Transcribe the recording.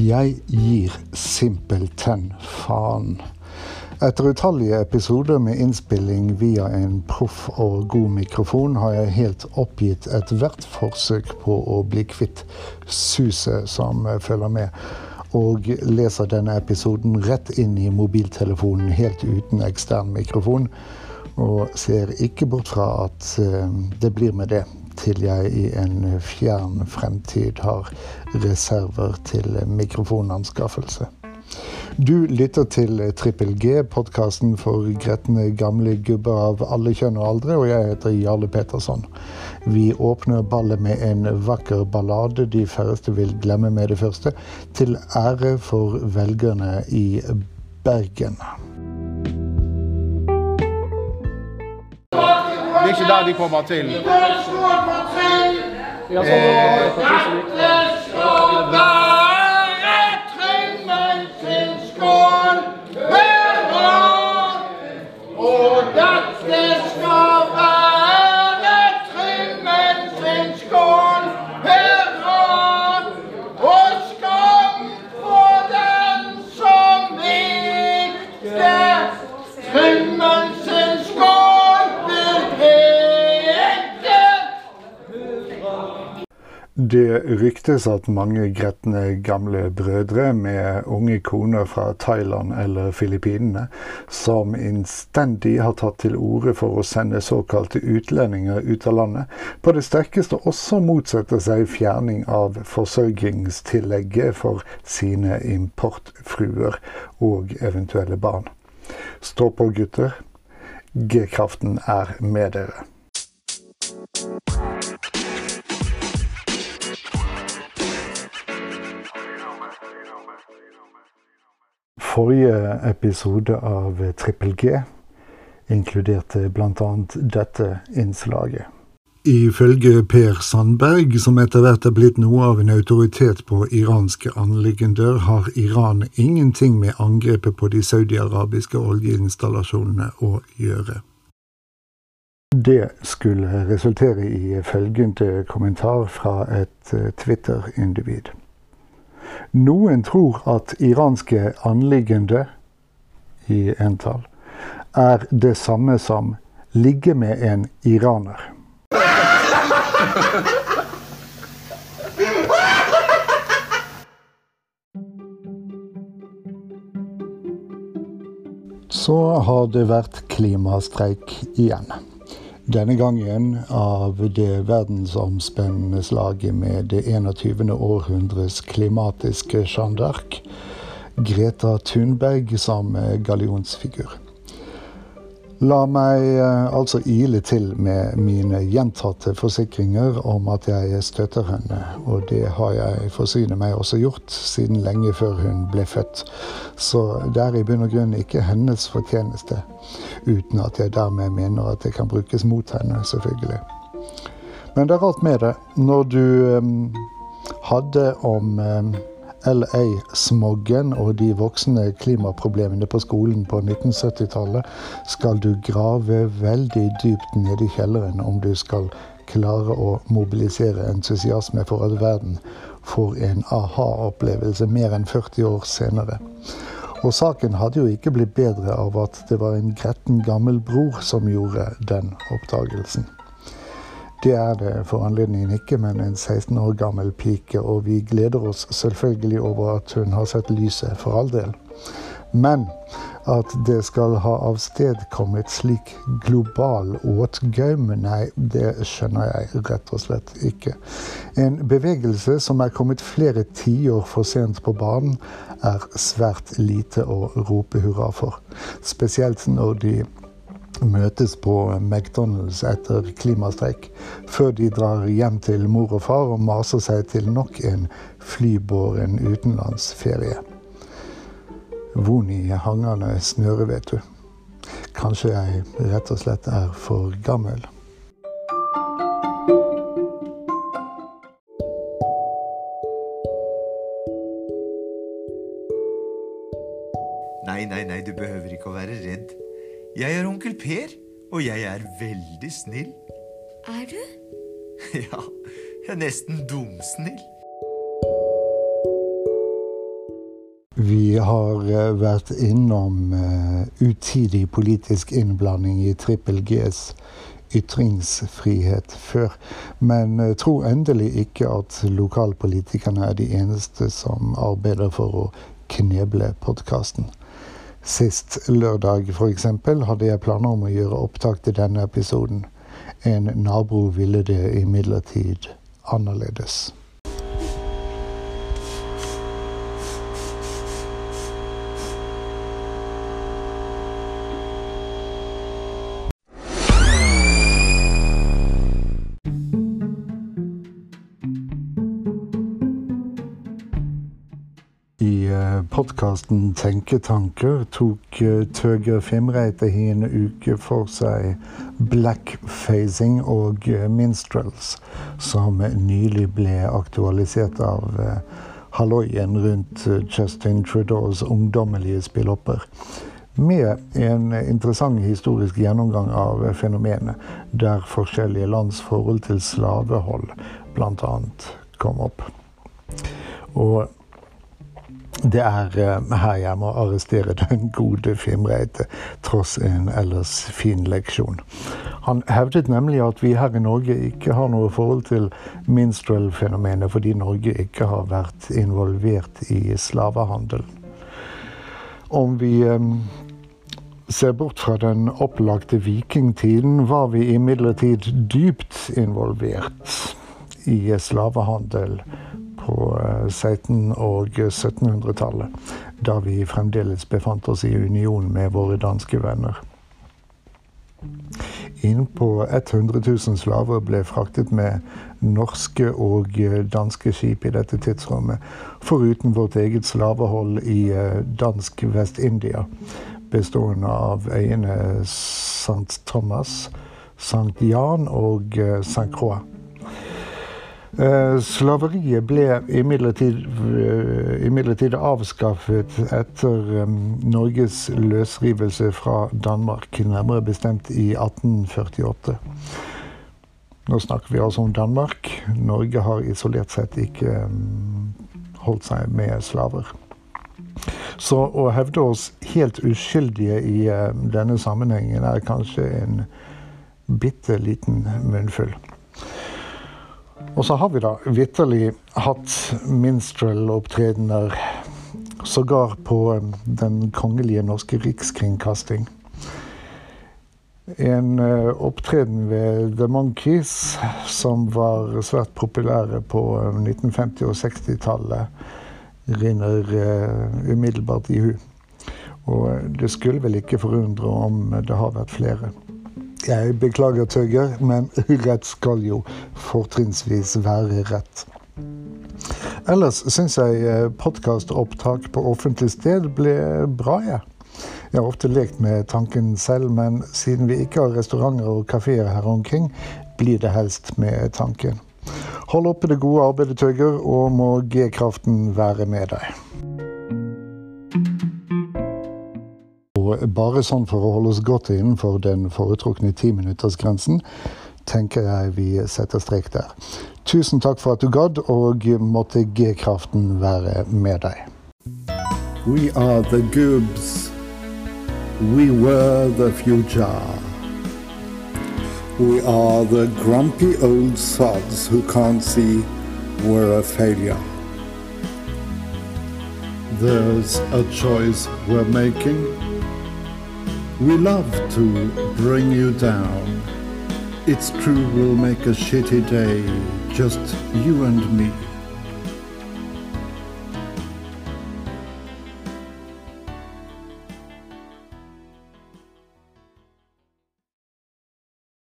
Jeg gir simpelthen faen. Etter utallige episoder med innspilling via en proff og god mikrofon, har jeg helt oppgitt ethvert forsøk på å bli kvitt suset som følger med, og leser denne episoden rett inn i mobiltelefonen helt uten ekstern mikrofon, og ser ikke bort fra at eh, det blir med det til jeg i en fjern fremtid har reserver til mikrofonanskaffelse. Du lytter til Trippel G, podkasten for gretne gamle gubber av alle kjønn og aldre, og jeg heter Jarle Petersson. Vi åpner ballet med en vakker ballade de færreste vil glemme med det første, til ære for velgerne i Bergen. Det er ikke der de kommer til. Det ryktes at mange gretne gamle brødre med unge koner fra Thailand eller Filippinene, som innstendig har tatt til orde for å sende såkalte utlendinger ut av landet, på det sterkeste også motsetter seg fjerning av forsørgingstillegget for sine importfruer og eventuelle barn. Stå på, gutter. G-kraften er med dere. Forrige episode av Trippel G inkluderte bl.a. dette innslaget. Ifølge Per Sandberg, som etter hvert er blitt noe av en autoritet på iranske anliggender, har Iran ingenting med angrepet på de saudiarabiske oljeinstallasjonene å gjøre. Det skulle resultere i følgende kommentar fra et Twitter-individ. Noen tror at iranske anliggende, i entall, er det samme som ligge med en iraner. Så har det vært klimastreik igjen. Denne gangen av det verdensomspennende slaget med det 21. århundres klimatiske Jeanne d'Arc, Greta Thunberg som gallionsfigur. La meg altså ile til med mine gjentatte forsikringer om at jeg støtter henne, og det har jeg forsyne meg også gjort siden lenge før hun ble født. Så det er i bunn og grunn ikke hennes fortjeneste, uten at jeg dermed mener at det kan brukes mot henne, selvfølgelig. Men det er alt med det. Når du um, hadde om um, LA-smoggen og de voksende klimaproblemene på skolen på 1970-tallet, skal du grave veldig dypt ned i kjelleren om du skal klare å mobilisere entusiasme for at verden får en aha-opplevelse mer enn 40 år senere. Og saken hadde jo ikke blitt bedre av at det var en gretten gammel bror som gjorde den oppdagelsen. Det er det for anledningen ikke, men en 16 år gammel pike. Og vi gleder oss selvfølgelig over at hun har sett lyset, for all del. Men at det skal ha avstedkommet slik global åtgaum, nei, det skjønner jeg rett og slett ikke. En bevegelse som er kommet flere tiår for sent på banen, er svært lite å rope hurra for. Spesielt når de møtes på McDonald's etter klimastreik, før de drar hjem til mor og far og maser seg til nok en flybåren utenlandsferie. Von i hangende snøre, vet du. Kanskje jeg rett og slett er for gammel. Jeg er onkel Per, og jeg er veldig snill. Er du? Ja, jeg er nesten dumsnill. Vi har eh, vært innom uh, utidig politisk innblanding i Trippel Gs ytringsfrihet før, men uh, tro endelig ikke at lokalpolitikerne er de eneste som arbeider for å kneble podkasten. Sist lørdag f.eks. hadde jeg planer om å gjøre opptak til denne episoden. En nabo ville det imidlertid annerledes. Podkasten Tenketanker tok eh, Tøger Fimreite i en uke for seg blackfacing og eh, minstrels, som nylig ble aktualisert av eh, halloien rundt Justin Trudeaus ungdommelige spillopper. Med en interessant historisk gjennomgang av fenomenet, der forskjellige lands forhold til slavehold bl.a. kom opp. Og det er uh, her jeg må arrestere den gode Fimreite, tross en ellers fin leksjon. Han hevdet nemlig at vi her i Norge ikke har noe forhold til minstrel-fenomenet fordi Norge ikke har vært involvert i slavehandel. Om vi um, ser bort fra den opplagte vikingtiden, var vi imidlertid dypt involvert i slavehandel på 1600- eh, og 1700-tallet, da vi fremdeles befant oss i union med våre danske venner. Innpå 100 000 slaver ble fraktet med norske og eh, danske skip i dette tidsrommet, foruten vårt eget slavehold i eh, dansk Vest-India, bestående av øyene St. Thomas, St. Jan og St. Croix. Eh, slaveriet ble imidlertid, eh, avskaffet etter Norges løsrivelse fra Danmark, nærmere bestemt i 1848. Nå snakker vi altså om Danmark. Norge har isolert sett ikke holdt seg med slaver. Så å hevde oss helt uskyldige i denne sammenhengen er kanskje en bitte liten munnfull. Og så har vi da vitterlig hatt minstrel-opptredener sågar på um, Den kongelige norske rikskringkasting. En uh, opptreden ved The Monkees som var svært populære på 1950- um, og 60-tallet, rinner umiddelbart i hu. Og det skulle vel ikke forundre om det har vært flere. Jeg beklager, Tøgger, men rett skal jo fortrinnsvis være rett. Ellers syns jeg eh, podkastopptak på offentlig sted ble bra, jeg. Jeg har ofte lekt med tanken selv, men siden vi ikke har restauranter og kafeer her omkring, blir det helst med tanken. Hold oppe det gode arbeidet, Tøgger, og må G-kraften være med deg. Bare sånn for å holde oss godt innenfor den foretrukne timinuttersgrensen, tenker jeg vi setter strek der. Tusen takk for at du gadd, og måtte G-kraften være med deg. We are the goobs. We were the future. We are the grumpy old sods who can't see we're a failure. There's a choice we're making. We love to bring you down. It's true we'll make a shitty day, just you and me.